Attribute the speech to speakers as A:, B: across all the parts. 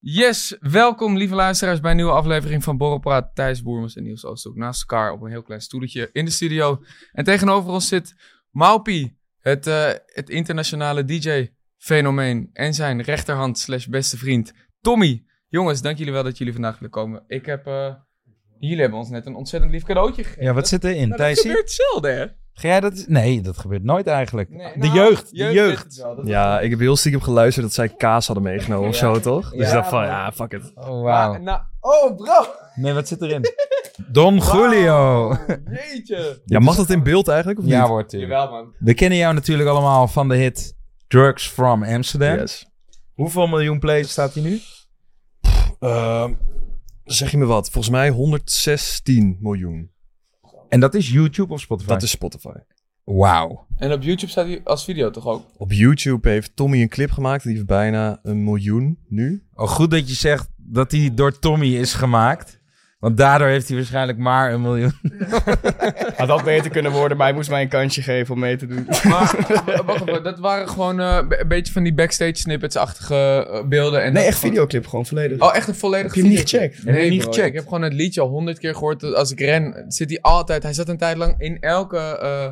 A: Yes, welkom lieve luisteraars bij een nieuwe aflevering van Borrelpraat. Thijs Boermans en Niels Oosthoek naast elkaar op een heel klein stoeltje in de studio. En tegenover ons zit Maupi, het, eh, het internationale DJ-fenomeen en zijn rechterhand slash beste vriend Tommy. Jongens, dank jullie wel dat jullie vandaag willen komen. Ik heb, eh, jullie hebben ons net een ontzettend lief cadeautje gegeven.
B: Ja, wat zit erin?
A: Nou, dat
B: Thijsie?
A: gebeurt zelden hè?
B: Ga jij dat... Nee, dat gebeurt nooit eigenlijk.
A: Nee,
B: de
A: nou,
B: jeugd, de jeugd.
A: wel,
C: Ja, ik heb heel stiekem geluisterd dat zij kaas hadden meegenomen of zo, toch? Dus
A: Ja,
C: ik dacht van, ja, fuck it.
B: Oh,
A: Maar,
B: wauw.
A: nou, oh bro,
B: Nee, wat zit erin? Don Julio.
A: jeetje.
C: Ja, mag dat in beeld eigenlijk, of niet?
B: Ja, wordt.
A: Jawel man.
B: We kennen jou natuurlijk allemaal van de hit Drugs from Amsterdam.
C: Yes.
B: Hoeveel miljoen plays staat hij nu?
C: Ehm, zeg je me wat? Volgens mij 116 miljoen.
B: En dat is YouTube of Spotify?
C: Dat is Spotify.
B: Wauw.
A: En op YouTube staat hij als video toch ook?
C: Op YouTube heeft Tommy een clip gemaakt. Die heeft bijna een miljoen nu.
B: Oh, goed dat je zegt dat hij door Tommy is gemaakt. Want daardoor heeft hij waarschijnlijk maar een miljoen.
D: Had dat beter kunnen worden, maar hij moest mij een kansje geven om mee te doen.
A: Maar w- wacht even, dat waren gewoon eh, een beetje van die backstage snippets-achtige eh, beelden. En
D: Nee, echt
A: gewoon-
D: videoclip, gewoon volledig.
A: Oh, echt een volledige
D: Heb je niet
A: videoclip?
D: gecheckt?
A: Nee,
B: niet gecheckt?
A: Ik heb gewoon het liedje al honderd keer gehoord. Als ik ren, zit hij altijd... Hij zat een tijd lang in elke eh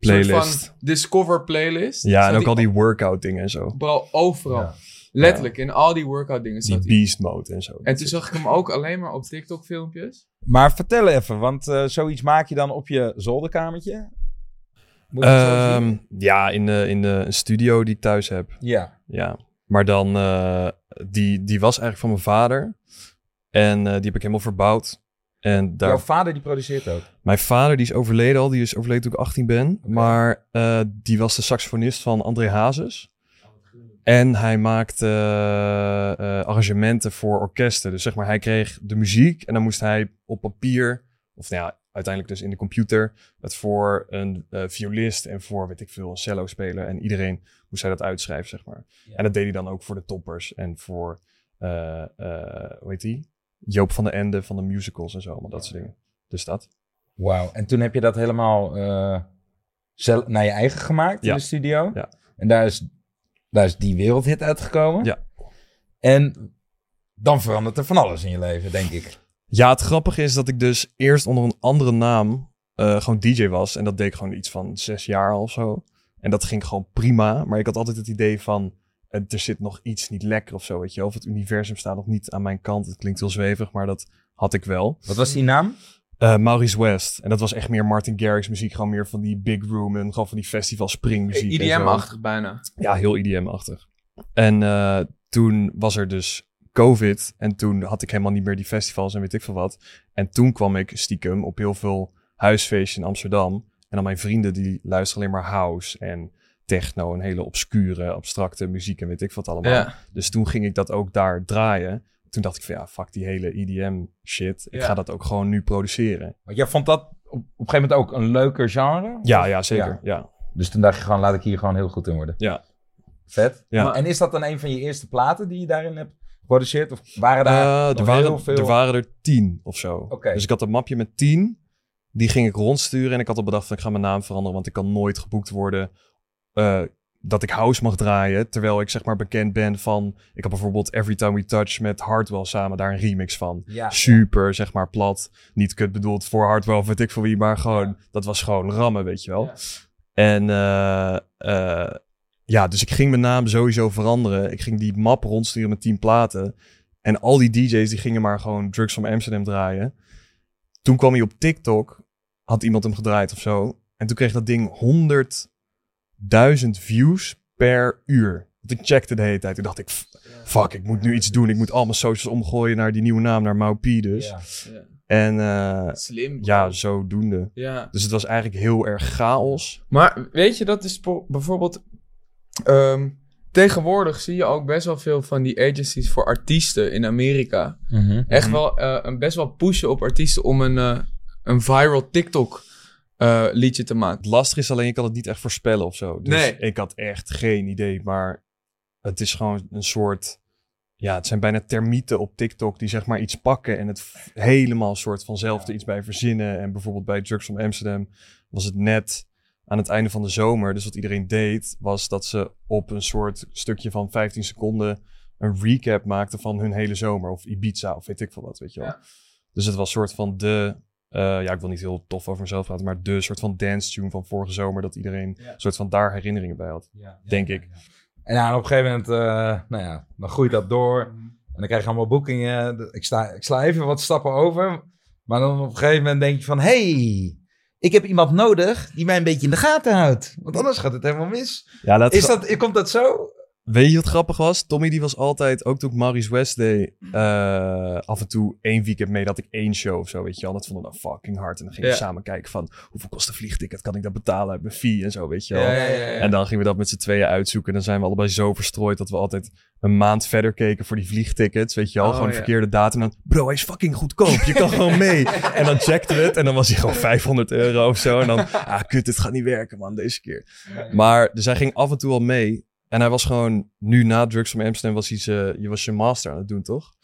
C: Playlist.
A: soort van Discover playlist.
C: Ja, en ook al die workout dingen en zo.
A: Bro, overal. Letterlijk, in al die workout dingen
C: Die
A: zat hij.
C: beast mode en zo.
A: En toen zag ik hem ook alleen maar op TikTok filmpjes.
B: Maar vertel even, want eh, zoiets maak je dan op je zolderkamertje? Moet je het zo zien?
C: Ehm, ja, in, de, in de een studio die ik thuis heb.
B: Ja.
C: Ja, maar dan, eh, die, die was eigenlijk van mijn vader. En eh, die heb ik helemaal verbouwd. En daar,
B: Jouw vader die produceert ook.
C: mijn vader die is overleden al, die is overleden toen ik 18 ben. Maar eh, die was de saxofonist van André Hazes. En hij maakte eh, eh, arrangementen voor orkesten. Dus zeg maar, hij kreeg de muziek en dan moest hij op papier, of nou ja, uiteindelijk dus in de computer, het voor een eh, violist en voor, weet ik veel, een cello spelen. En iedereen moest hij dat uitschrijven, zeg maar. En dat deed hij dan ook voor de toppers en voor, hoe heet die? Joop van de Ende van de musicals en zo, allemaal dat soort dingen. Dus dat.
B: Wauw. En toen heb je dat helemaal zelf naar je eigen gemaakt in de studio.
C: Ja.
B: En daar is, daar is die wereldhit uitgekomen.
C: Ja.
B: En dan verandert er van alles in je leven, denk ik.
C: Ja, het grappige is dat ik dus eerst onder een andere naam eh, gewoon DJ was. En dat deed ik gewoon iets van zes jaar of zo. En dat ging gewoon prima. Maar ik had altijd het idee van, eh, er zit nog iets niet lekker of zo, weet je. Of het universum staat nog niet aan mijn kant. Het klinkt heel zwevig, maar dat had ik wel.
B: Wat was die naam?
C: Eh, Maurice West. En dat was echt meer Martin Garrix muziek. Gewoon meer van die big room en gewoon van die festival springmuziek.
A: IDM-achtig bijna.
C: Ja, heel IDM-achtig. En eh, toen was er dus COVID. En toen had ik helemaal niet meer die festivals en weet ik veel wat. En toen kwam ik stiekem op heel veel huisfeestjes in Amsterdam. En dan mijn vrienden die luisteren alleen maar house en techno en hele obscure, abstracte muziek en weet ik wat allemaal.
A: Ja.
C: Dus toen ging ik dat ook daar draaien. Toen dacht ik van ja, fuck die hele EDM shit. Ik
A: Ja.
C: ga dat ook gewoon nu produceren.
B: Want jij vond dat op, op een gegeven moment ook een leuker genre?
C: Ja, ja, zeker.
B: Ja.
C: Ja.
B: Dus toen dacht je gewoon, laat ik hier gewoon heel goed in worden.
C: Ja.
B: Vet.
C: Ja.
B: En is dat dan een van je eerste platen die je daarin hebt geproduceerd? Of waren daar
C: Eh, er, waren,
B: heel veel...
C: er waren er tien of zo.
B: Oké.
C: Dus ik had een mapje met tien. Die ging ik rondsturen. En ik had al bedacht van ik ga mijn naam veranderen. Want ik kan nooit geboekt worden eh, dat ik house mag draaien. Terwijl ik zeg maar bekend ben van... Ik had bijvoorbeeld Every Time We Touch met Hardwell samen daar een remix van.
B: Ja.
C: Super, zeg maar, plat. Niet kut bedoeld voor Hardwell of weet ik voor wie. Maar gewoon, dat was gewoon rammen, weet je wel. En eh, eh, ja, dus ik ging mijn naam sowieso veranderen. Ik ging die map rondsturen met 10 platen. En al die DJ's die gingen maar gewoon Drugs from Amsterdam draaien. Toen kwam hij op TikTok. Had iemand hem gedraaid of zo. En toen kreeg dat ding 100.000 views per uur. Want ik checkte de hele tijd. Toen dacht ik, fuck, ik moet nu iets doen. Ik moet al mijn socials omgooien naar die nieuwe naam, naar Maupi dus.
B: Ja.
C: En eh,
A: Slim.
C: ja, zodoende.
A: Ja.
C: Dus het was eigenlijk heel erg chaos.
A: Maar weet je, dat is bijvoorbeeld... ehm, tegenwoordig zie je ook best wel veel van die agencies voor artiesten in Amerika. Echt wel eh, een best wel pushen op artiesten om een, eh, een viral TikTok eh, liedje te maken.
C: Het lastige is alleen, je kan het niet echt voorspellen of zo. Dus
A: Nee.
C: ik had echt geen idee. Maar het is gewoon een soort... Ja, het zijn bijna termieten op TikTok die zeg maar iets pakken en het helemaal soort vanzelf er iets bij verzinnen. En bijvoorbeeld bij Drugs from Amsterdam was het net aan het einde van de zomer. Dus wat iedereen deed, was dat ze op een soort stukje van 15 seconden een recap maakten van hun hele zomer. Of Ibiza, of weet ik veel wat, weet je wel.
A: Ja.
C: Dus het was soort van de... eh, ja, ik wil niet heel tof over mezelf praten, maar de soort van dance tune van vorige zomer. Dat iedereen soort van daar herinneringen bij had, denk ik.
B: En ja, op een gegeven moment, eh, nou ja, dan groeit dat door. En dan krijg je allemaal boekingen. Ik, sta, ik sla even wat stappen over. Maar dan op een gegeven moment denk je van... hey, ik heb iemand nodig die mij een beetje in de gaten houdt. Want anders gaat het helemaal mis.
C: Ja,
B: Is dat, komt dat zo?
C: Weet je wat grappig was? Tommy die was altijd, ook toen ik Maurice West deed, eh, af en toe één weekend mee dat ik één show of zo, weet je wel. Dat vonden we dan fucking hard. En dan gingen we
A: Ja.
C: samen kijken van, hoeveel kost een vliegticket? Kan ik dat betalen uit mijn fee en zo, weet je wel.
A: Ja, ja.
C: En dan gingen we dat met z'n tweeën uitzoeken. En dan zijn we allebei zo verstrooid dat we altijd een maand verder keken voor die vliegtickets. Weet je wel,
A: Oh,
C: gewoon verkeerde datum. En dan, bro, hij is fucking goedkoop. Je kan gewoon mee. En dan checkten we het. En dan was hij gewoon 500 euro of zo. En dan, ah, kut, dit gaat niet werken, man, deze keer. Maar dus hij ging af en toe al mee. En hij was gewoon, nu na Drugs from Amsterdam, was hij zijn, je was je master aan het doen, toch?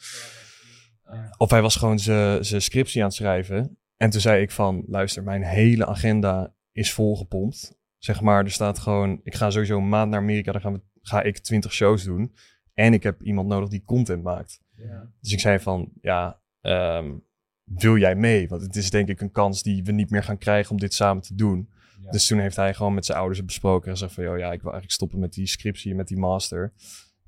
C: Of hij was gewoon zijn scriptie aan het schrijven. En toen zei ik van, luister, mijn hele agenda is volgepompt. Zeg maar, er staat gewoon, ik ga sowieso een maand naar Amerika, dan gaan we, ga ik 20 shows doen. En ik heb iemand nodig die content maakt. Dus ik zei van, ja, ehm, wil jij mee? Want het is denk ik een kans die we niet meer gaan krijgen om dit samen te doen. Dus toen heeft hij gewoon met zijn ouders het besproken en gezegd van, joh, ja, ik wil eigenlijk stoppen met die scriptie, met die master.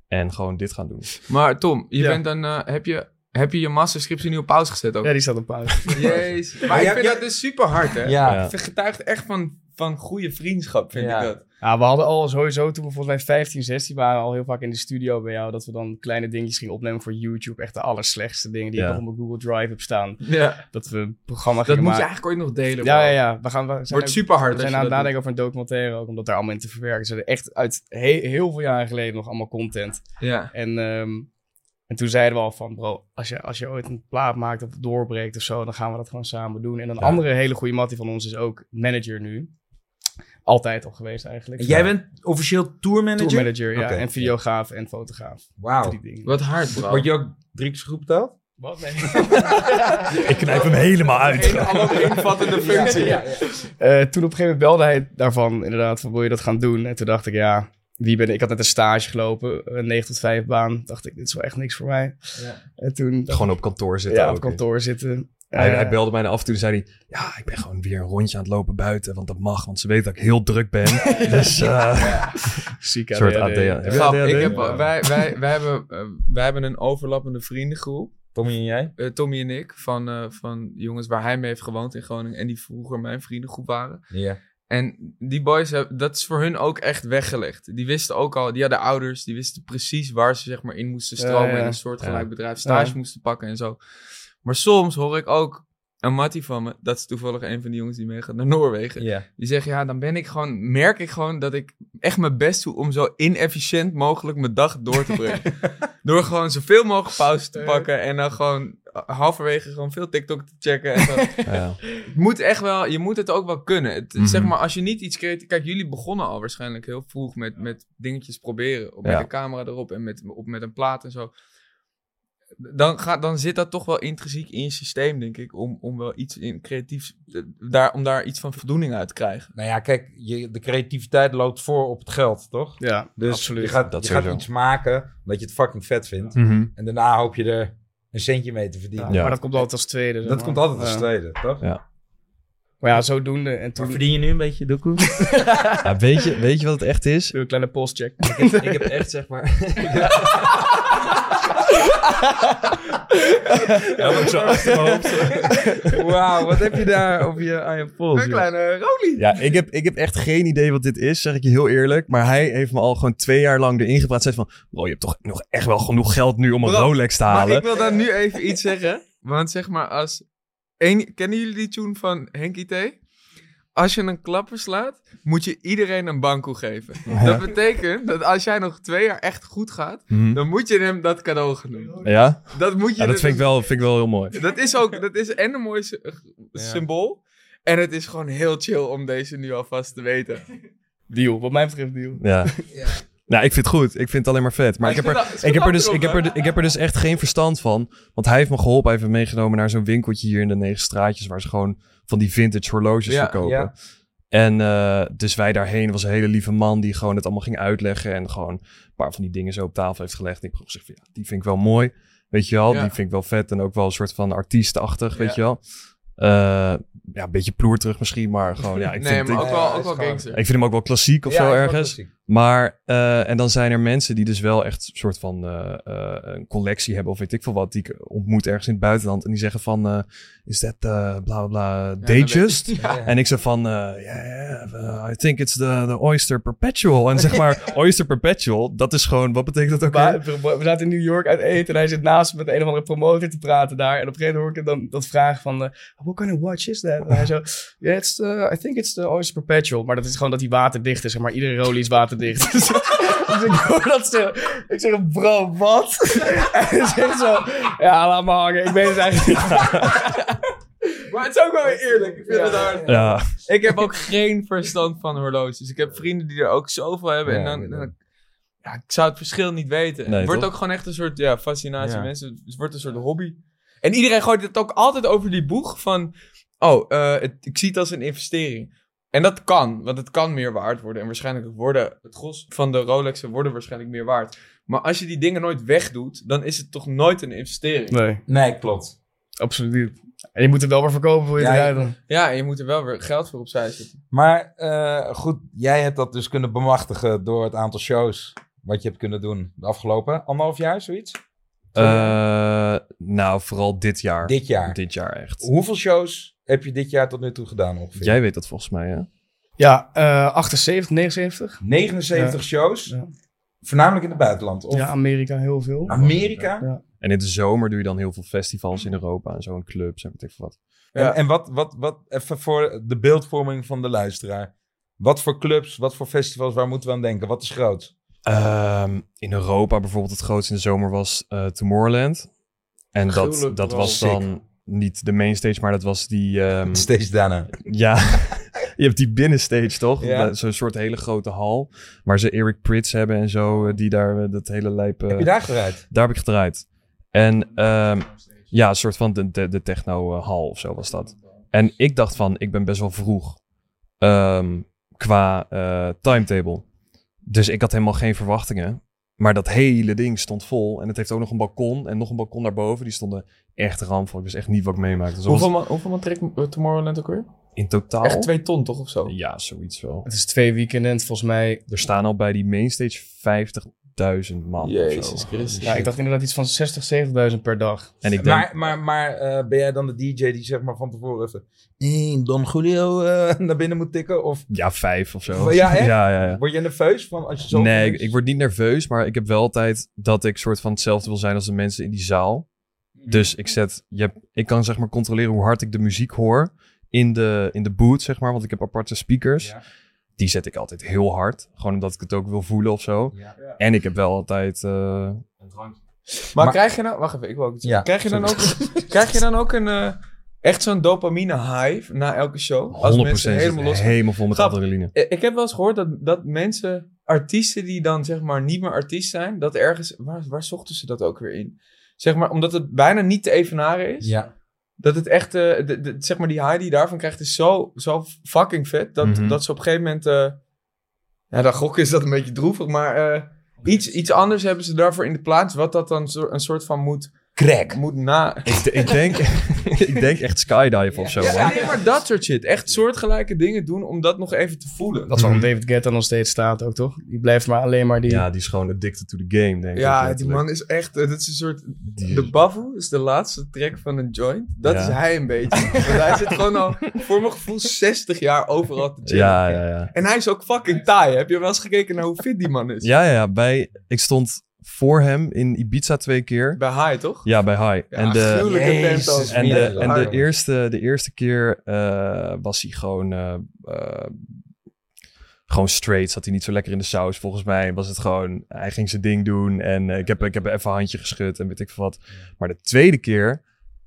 C: En gewoon dit gaan doen.
A: Maar Tom, je
D: Ja.
A: bent dan, eh, heb, je, heb je je masterscriptie nu op pauze gezet ook?
D: Ja, die staat op pauze.
A: Jezus. Maar
B: Maar
A: ik vind dat dus super hard, hè?
B: Ja.
C: Ja.
A: Het getuigt echt van, van goede vriendschap, vind
B: Ja.
A: ik dat.
D: Ja, we hadden al sowieso toen we volgens mij 15, 16 waren, al heel vaak in de studio bij jou, dat we dan kleine dingetjes gingen opnemen voor YouTube. Echt de allerslechtste dingen die
C: Ja.
D: ik nog op mijn Google Drive heb staan.
A: Ja.
D: Dat we een programma
A: Dat
D: gingen
A: moet je eigenlijk ooit nog delen.
D: Ja, ja, ja. We, gaan, we zijn
A: Wordt
D: ook-
A: super hard.
D: we zijn aan het nadenken over een documentaire ook, om dat daar allemaal in te verwerken. Ze hadden echt uit he- heel veel jaren geleden nog allemaal content.
A: Ja.
D: En, ehm, en toen zeiden we al van, bro, als je, als je ooit een plaat maakt of doorbreekt of zo, dan gaan we dat gewoon samen doen. En een
C: Ja.
D: andere hele goede mattie van ons is ook manager nu. Altijd al geweest eigenlijk.
B: En jij bent officieel tourmanager?
D: tourmanager, ja. En videograaf en fotograaf.
B: Wauw.
A: Wat hard, bro.
B: Word je ook drie keer goed betaald?
D: Wat? Nee.
C: Ik knijp hem helemaal uit.
A: Een functie.
D: Ja, Eh, toen op een gegeven moment belde hij daarvan, inderdaad, van wil je dat gaan doen? En toen dacht ik, ja, wie ben ik? Ik had net een stage gelopen, een 9 tot 5 baan. Dacht ik, dit is wel echt niks voor mij. En toen,
C: Gewoon op kantoor zitten
D: ja,
C: ook.
D: op kantoor zitten.
C: Hij, hij belde mij af en toe en zei hij... Ja, ik ben gewoon weer een rondje aan het lopen buiten. Want dat mag, want ze weten dat ik heel druk ben. dus eh
D: Ziek
C: een soort
D: ADHD.
C: AD. Heb je
A: Grap,
C: ADHD?
A: ik heb, wij, wij, wij, hebben, eh, wij hebben een overlappende vriendengroep.
B: Tommy en jij?
A: eh, Tommy en ik. Van, eh, van jongens waar hij mee heeft gewoond in Groningen. En die vroeger mijn vriendengroep waren.
B: Ja.
A: En die boys, hebben- dat is voor hun ook echt weggelegd. Die wisten ook al, die hadden ouders, die wisten precies waar ze zeg maar in moesten stromen.
D: ja.
A: En een soortgelijk
C: Ja.
A: bedrijf stage
D: Ja.
A: moesten pakken en zo. Maar soms hoor ik ook een mattie van me, dat is toevallig een van die jongens die meegaat naar Noorwegen. Die zeggen, ja, dan ben ik gewoon, merk ik gewoon dat ik echt mijn best doe om zo inefficiënt mogelijk mijn dag door te brengen. Door gewoon zoveel mogelijk pauze te pakken en dan gewoon halverwege gewoon veel TikTok te checken. En zo.
C: Ja.
A: Het moet echt wel, je moet het ook wel kunnen. Het,
C: Mhm.
A: Zeg maar, als je niet iets creatief... Kijk, jullie begonnen al waarschijnlijk heel vroeg met, met dingetjes proberen. Op, Met
C: Ja.
A: de camera erop en met, op, met een plaat en zo. Dan, gaat, dan zit dat toch wel intrinsiek in je systeem, denk ik. Om, om wel iets in creatiefs... eh, Daar, om daar iets van voldoening uit te krijgen.
B: Nou ja, kijk, je, de creativiteit loopt voor op het geld, toch?
D: Ja,
B: Dus
D: absoluut.
B: je gaat,
C: Dat
B: je gaat iets maken omdat je het fucking vet vindt.
C: Mhm.
B: En daarna hoop je er een centje mee te verdienen.
C: Ja.
D: Maar dat komt altijd als tweede.
B: Dat komt altijd als
D: Ja.
B: tweede, toch?
D: Maar ja, zodoende. En toen
B: Maar verdien je nu een beetje doekoe?
C: Ja, weet, je, weet je wat het echt is?
D: doe ik een kleine postcheck.
C: ik heb echt zeg maar... ja, maar zo achter mijn hoofd.
B: Wauw, wat heb je daar op je, aan je pols?
A: Een kleine rolie.
C: Ja, ik heb, ik heb echt geen idee wat dit is, zeg ik je heel eerlijk. Maar hij heeft me al gewoon twee jaar lang erin gepraat. Zei van, bro, je hebt toch nog echt wel genoeg geld nu om een
A: Bro,
C: Rolex te
A: Maar
C: halen.
A: ik wil daar nu even iets zeggen. Want zeg maar, als... Een, kennen jullie die tune van Henky T? Als je een klapper slaat, moet je iedereen een bankoe geven. Dat betekent dat als jij nog twee jaar echt goed gaat,
C: Mhm.
A: dan moet je hem dat cadeau gaan doen.
C: Ja?
A: Dat moet je
C: ja, dat vind ik, wel, vind ik wel heel mooi.
A: Dat is ook, dat is en een mooi sy- symbool. En het is gewoon heel chill om deze nu alvast te weten.
D: Deal, wat mij betreft deal.
C: Ja. Nou, ik vind het goed. Ik vind het alleen maar vet. Maar ik heb, er, ik, heb er dus, ik, heb er, ik heb er dus echt geen verstand van. Want hij heeft me geholpen. Hij heeft me meegenomen naar zo'n winkeltje hier in de negen straatjes. Waar ze gewoon van die vintage horloges
A: Ja,
C: verkopen.
B: ja.
C: En eh, dus wij daarheen. Was een hele lieve man die gewoon het allemaal ging uitleggen. En gewoon een paar van die dingen zo op tafel heeft gelegd. En ik heb gezegd van ja, die vind ik wel mooi. Weet je wel,
A: Ja.
C: die vind ik wel vet. En ook wel een soort van artiestachtig, weet je wel. Eh, ja, een beetje ploerterig misschien, maar gewoon ja, ik
A: nee,
C: vind,
A: maar
C: ik,
A: ook wel, ook wel gangster.
C: ik vind hem ook wel klassiek of zo ergens. Maar, eh, en dan zijn er mensen die dus wel echt een soort van eh, eh, een collectie hebben of weet ik veel wat, die ik ontmoet ergens in het buitenland. En die zeggen van, is dat bla bla bla, Datejust?
A: Ja.
C: En ik zeg van, ja, eh, I think it's the, the Oyster Perpetual. En zeg maar, Oyster Perpetual, dat is gewoon, wat betekent dat ook
D: Maar we zaten in New York uit eten en hij zit naast me met een of andere promotor te praten daar. En op een gegeven moment hoor ik hem dan dat vragen van, what kind of watch is that? En hij zo, yeah, it's the, I think it's the Oyster Perpetual. Maar dat is gewoon dat die waterdicht is, zeg maar. Iedere Rolex is waterdicht. Dus dus ik hoor dat stil. Ik zeg, bro, wat? en hij zegt zo, ja, laat me hangen. Ik weet het eigenlijk niet.
A: Maar het is ook wel weer eerlijk. Ik vind het hard.
C: Ja,
A: Ik heb ook geen verstand van horloges. Ik heb vrienden die er ook zoveel hebben. en
B: Ja,
A: dan, ja, ik zou het verschil niet weten.
C: Nee,
A: het wordt
C: toch?
A: ook gewoon echt een soort ja, fascinatie.
B: Ja.
A: Mensen, het wordt een soort hobby. En iedereen gooit het ook altijd over die boeg van... Oh, eh, het, ik zie het als een investering. En dat kan, want het kan meer waard worden. En waarschijnlijk worden het gros van de Rolexen worden waarschijnlijk meer waard. Maar als je die dingen nooit wegdoet, dan is het toch nooit een investering.
D: Nee,
B: Nee, klopt.
D: absoluut niet. En je moet het wel weer verkopen voor je
B: Ja,
D: dan.
A: Ja, en je moet er wel weer geld voor opzij zetten.
B: Maar eh, goed, jij hebt dat dus kunnen bemachtigen door het aantal shows wat je hebt kunnen doen de afgelopen anderhalf jaar, zoiets?
C: Eh, nou, vooral dit jaar.
B: Dit jaar.
C: Dit jaar echt.
B: Hoeveel shows heb je dit jaar tot nu toe gedaan ongeveer?
C: Jij weet dat volgens mij, hè?
D: Ja, eh 78, 79.
B: 79 shows,
D: Ja.
B: voornamelijk in het buitenland. Of
D: Ja, Amerika heel veel.
B: Amerika?
D: Ja.
C: En in de zomer doe je dan heel veel festivals in Europa en zo, en clubs en weet ik wat.
A: Ja.
B: En, en wat, wat, wat, even voor de beeldvorming van de luisteraar. Wat voor clubs, wat voor festivals, waar moeten we aan denken? Wat is groot?
C: Ehm, in Europa bijvoorbeeld het grootste in de zomer was eh, Tomorrowland. En dat,
A: Gruwelijk
C: dat was dan niet de mainstage, maar dat was die... ehm,
B: Steeds daarna.
C: ja, je hebt die binnenstage toch?
B: Ja.
C: Zo'n soort hele grote hal. Waar ze Eric Prits hebben en zo. eh, Die daar eh, dat hele lijp... eh,
B: Heb je daar gedraaid?
C: Daar heb ik gedraaid. En ehm, ja, een soort van de, de, de techno-hal of zo was dat. En ik dacht van, ik ben best wel vroeg ehm, qua eh, timetable. Dus ik had helemaal geen verwachtingen. Maar dat hele ding stond vol. En het heeft ook nog een balkon en nog een balkon daarboven. Die stonden echt ramvol. Ik wist echt niet wat ik meemaakte. Dus
A: Hoeveel,
C: was
A: man, hoeveel man trekt eh, Tomorrowland ook weer?
C: in totaal...
A: Echt twee ton toch of zo?
C: Ja, zoiets wel.
D: Het is twee weekenden, volgens mij.
C: Er staan al bij die mainstage 50.000 man. of
A: Jezus. Christus.
D: Ja, ik dacht inderdaad iets van 60, 70.000 per dag.
C: En ik denk,
B: Maar, maar, maar eh, ben jij dan de DJ die zeg maar van tevoren even eh, Don Julio eh, naar binnen moet tikken? Of
C: ja, vijf of zo.
B: Ja,
C: ja, ja, ja.
B: word je nerveus van als je zo...
C: Nee, ik, ik word niet nerveus, maar ik heb wel altijd dat ik soort van hetzelfde wil zijn als de mensen in die zaal. Dus ik zet, je hebt, ik kan zeg maar controleren hoe hard ik de muziek hoor in de, in de boot, zeg maar, want ik heb aparte speakers.
B: Ja.
C: Die zet ik altijd heel hard, gewoon omdat ik het ook wil voelen of zo.
B: Ja.
C: En ik heb wel altijd, eh,
A: Maar,
B: Maar-
A: krijg je nou... Wacht even, ik wil ook iets
B: Ja,
A: zeggen. Krijg je dan ook, krijg je dan ook een... eh, echt zo'n dopamine hive na elke show?
C: 100%
A: Als mensen helemaal los...
C: helemaal vol met
A: Grap.
C: adrenaline.
A: Eh, Ik heb wel eens gehoord dat, dat mensen, artiesten die dan zeg maar niet meer artiest zijn, dat ergens, waar, waar zochten ze dat ook weer in? Zeg maar, omdat het bijna niet te evenaren is.
B: Ja.
A: Dat het echt, eh, de, de- zeg maar, die high die je daarvan krijgt is zo, zo fucking vet. Dat,
C: Mhm.
A: dat ze op een gegeven moment, eh, ja, dan gokken is dat een beetje droevig, maar eh, iets, iets anders hebben ze daarvoor in de plaats, wat dat dan zo, een soort van moet,
B: Crack.
A: moet na...
C: Ik, ik, denk, ik denk echt skydive of zo.
A: Ja,
C: man.
A: nee, maar dat soort shit. Echt soortgelijke dingen doen om dat nog even te voelen.
D: Dat is waarom David Guetta nog steeds staat ook, toch? Die blijft maar alleen maar die...
C: Ja, die is gewoon addicted to the game, denk ik.
A: Ja, die man is echt, eh, dat is een soort
C: Die-
A: De Bavu is de laatste track van een joint. Dat
C: Ja.
A: is hij een beetje. Want hij zit gewoon al, voor mijn gevoel, 60 jaar overal te chillen.
C: Ja, ja, ja.
A: En hij is ook fucking taai. Heb je wel eens gekeken naar hoe fit die man is?
C: Ja, ja, ja. Bij, ik stond voor hem in Ibiza twee keer.
A: Bij High, toch?
C: Ja, bij High.
A: Ja,
C: en de,
B: Jezus,
C: en de, en de, eerste, de eerste keer eh, was hij gewoon, eh, eh, gewoon straight. Zat hij niet zo lekker in de saus. Volgens mij was het gewoon, hij ging zijn ding doen. En eh, ik, heb, ik heb even een handje geschud en weet ik veel wat. Maar de tweede keer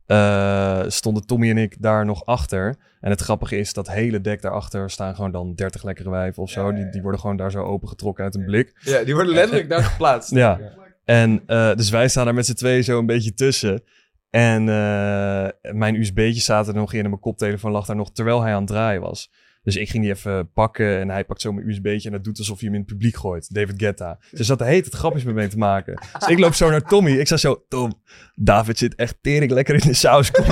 C: eh, stonden Tommy en ik daar nog achter. En het grappige is, dat hele dek daarachter staan gewoon dan 30 lekkere wijven of zo. Die, die worden gewoon daar zo opengetrokken uit een blik.
A: Ja, die worden letterlijk daar geplaatst.
C: Ja. En eh, dus wij staan daar met z'n tweeën zo een beetje tussen. En eh, mijn USB'tje zaten er nog in en mijn koptelefoon lag daar nog terwijl hij aan het draaien was. Dus ik ging die even pakken en hij pakt zo mijn USB'tje en dat doet alsof hij hem in het publiek gooit. David Guetta. Dus dat heet het grapjes met me te maken. Dus ik loop zo naar Tommy. Ik zei zo, Tom, David zit echt tering lekker in de saus. Kom,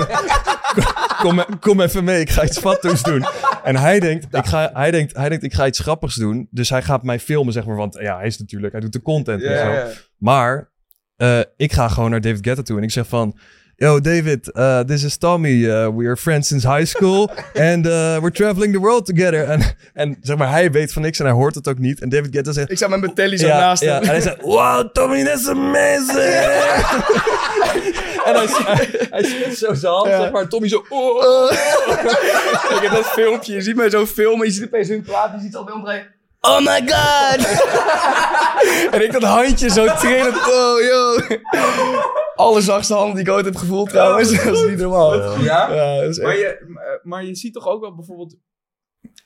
C: kom, kom, kom even mee, ik ga iets fatsoens doen. En hij denkt, ik ga, hij, denkt, hij denkt, ik ga iets grappigs doen. Dus hij gaat mij filmen, zeg maar. Want ja, hij is natuurlijk, hij doet de content en zo. Maar eh, ik ga gewoon naar David Guetta toe en ik zeg van... Yo, David, uh, this is Tommy. Uh, we are friends since high school. and uh, we're traveling the world together. En, en zeg maar, hij weet van niks en hij hoort het ook niet. En David Guetta zegt...
D: Ik zat met mijn telly zo
C: Ja,
D: naast
C: ja.
D: hem.
C: En hij zegt, wow, Tommy, that's amazing. en hij, hij, hij schudt zo zijn hand,
D: Ja.
C: zeg maar. Tommy zo... Oh.
D: ik heb dat filmpje. Je ziet mij zo filmen. Je ziet opeens hun praten. Je ziet al bij omdraaien. Oh my god! en ik dat handje zo trillend. Oh, yo. Allerzachtste hand die ik ooit heb gevoeld trouwens. dat is niet normaal.
A: Ja?
D: Ja, echt-
A: Maar je, maar je ziet toch ook wel bijvoorbeeld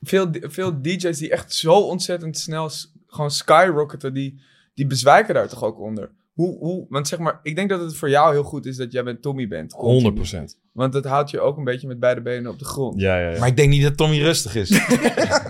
A: veel, veel DJ's die echt zo ontzettend snel gewoon skyrocketen, die, die bezwijken daar toch ook onder. Hoe, hoe, want zeg maar, ik denk dat het voor jou heel goed is dat jij met Tommy bent. continu.
C: 100%.
A: Want dat houdt je ook een beetje met beide benen op de grond.
C: Ja, ja, ja.
B: Maar ik denk niet dat Tommy rustig is.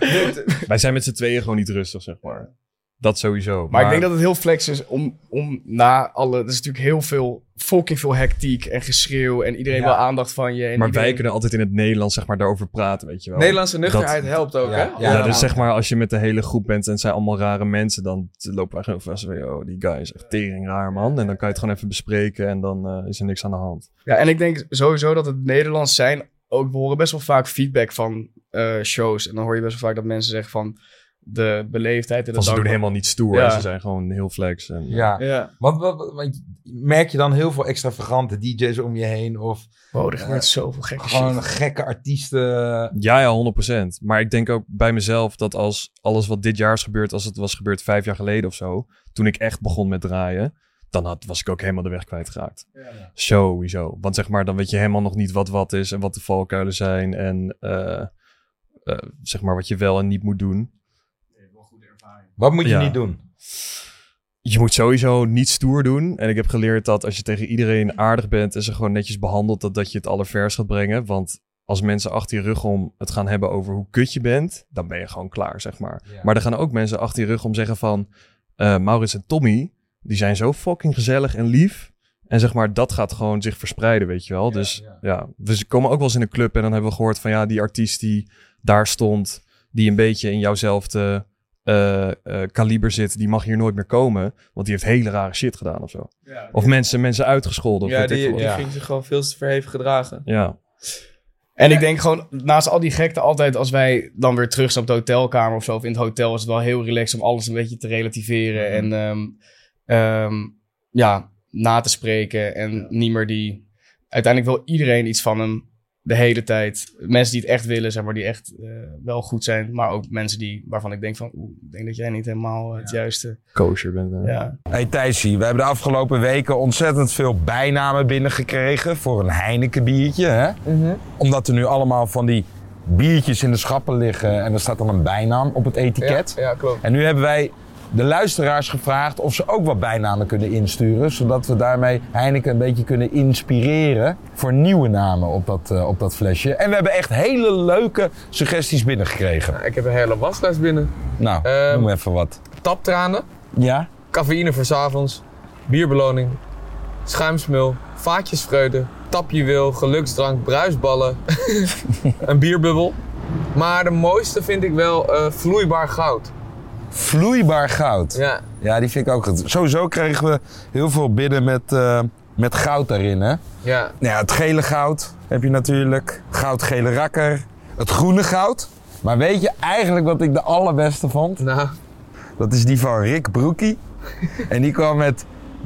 C: Wij zijn met z'n tweeën gewoon niet rustig, zeg maar. Dat sowieso.
D: Maar, ik denk dat het heel flex is om, om na alle... Er is natuurlijk heel veel, fucking veel hectiek en geschreeuw. En iedereen
B: Ja.
D: wil aandacht van je. En
C: Maar
D: iedereen-
C: wij kunnen altijd in het Nederlands zeg maar, daarover praten, weet je wel.
A: Nederlandse nuchterheid helpt ook,
B: Ja.
A: hè?
B: Ja,
C: Ja, dus zeg maar, als je met de hele groep bent en het zijn allemaal rare mensen, dan lopen wij gewoon vast van, oh, die guy is echt tering raar, man. En dan kan je het gewoon even bespreken en dan eh, is er niks aan de hand.
D: Ja, en ik denk sowieso dat het Nederlands zijn... Ook, we horen best wel vaak feedback van eh, shows. En dan hoor je best wel vaak dat mensen zeggen van... De beleefdheid en de
C: ze doen helemaal niet stoer,
D: Ja.
C: ze zijn gewoon heel flex. En,
B: Ja.
A: Ja.
B: Want, wat, merk je dan heel veel extravagante DJ's om je heen? Of
D: Wow, er gebeurt zoveel gekke
B: gewoon
D: shit.
B: gekke artiesten?
C: Ja, ja, 100%. Maar ik denk ook bij mezelf dat als alles wat dit jaar is gebeurd, als het was gebeurd vijf jaar geleden of zo, toen ik echt begon met draaien, dan had, was ik ook helemaal de weg kwijtgeraakt. Sowieso. Want zeg maar, dan weet je helemaal nog niet wat wat is en wat de valkuilen zijn en eh, eh, zeg maar wat je wel en niet moet doen.
B: Wat moet je
C: Ja.
B: niet doen?
C: Je moet sowieso niet stoer doen. En ik heb geleerd dat als je tegen iedereen aardig bent en ze gewoon netjes behandelt, dat, dat je het allervers gaat brengen. Want als mensen achter je rug om het gaan hebben over hoe kut je bent, dan ben je gewoon klaar, zeg maar.
B: Ja.
C: Maar er gaan ook mensen achter je rug om zeggen van... eh, Maurits en Tommy, die zijn zo fucking gezellig en lief. En zeg maar, dat gaat gewoon zich verspreiden, weet je wel. dus
B: ja.
C: ja. we komen ook wel eens in een club en dan hebben we gehoord van... Ja, die artiest die daar stond, die een beetje in jouwzelfde eh, eh, kaliber zit... die mag hier nooit meer komen, want die heeft hele rare shit gedaan of zo. Of mensen, mensen uitgescholden. Of
A: Ja, die, die.
B: Ja.
A: ging zich gewoon veel te verheven gedragen.
C: ja.
D: En ik denk gewoon, naast al die gekte, altijd als wij dan weer terug zijn op de hotelkamer of zo, of in het hotel, is het wel heel relaxed om alles een beetje te relativeren. En ehm, ehm, ja, na te spreken. En niet meer die. Uiteindelijk wil iedereen iets van hem de hele tijd. Mensen die het echt willen, zeg maar, die echt eh, wel goed zijn. Maar ook mensen die, waarvan ik denk van, oeh, ik denk dat jij niet helemaal eh, het juiste.
C: Kosher bent.
D: Ja.
E: Hey Thijsie, we hebben de afgelopen weken ontzettend veel bijnamen binnengekregen voor een Heineken biertje. Hè? Omdat er nu allemaal van die biertjes in de schappen liggen en er staat dan een bijnaam op het etiket.
A: Ja, klopt.
E: En nu hebben wij de luisteraars gevraagd of ze ook wat bijnamen kunnen insturen. Zodat we daarmee Heineken een beetje kunnen inspireren voor nieuwe namen op dat, eh, op dat flesje. En we hebben echt hele leuke suggesties binnengekregen.
A: Ik heb een hele waslijst binnen.
E: Nou,
A: Ehm,
E: noem even wat.
A: Taptranen,
E: Ja?
A: cafeïne voor 's avonds, bierbeloning, schuimsmul, vaatjesvreugde, tapjuweel, geluksdrank, bruisballen, een bierbubbel. Maar de mooiste vind ik wel eh, vloeibaar goud.
E: Vloeibaar goud.
A: Ja,
E: Ja, die vind ik ook goed. Sowieso kregen we heel veel binnen met, eh, met goud daarin, hè?
A: ja.
E: Nou ja, het gele goud heb je natuurlijk. Goudgele rakker. Het groene goud. Maar weet je eigenlijk wat ik de allerbeste vond?
A: Nou,
E: Dat is die van Rick Broekie. en die kwam met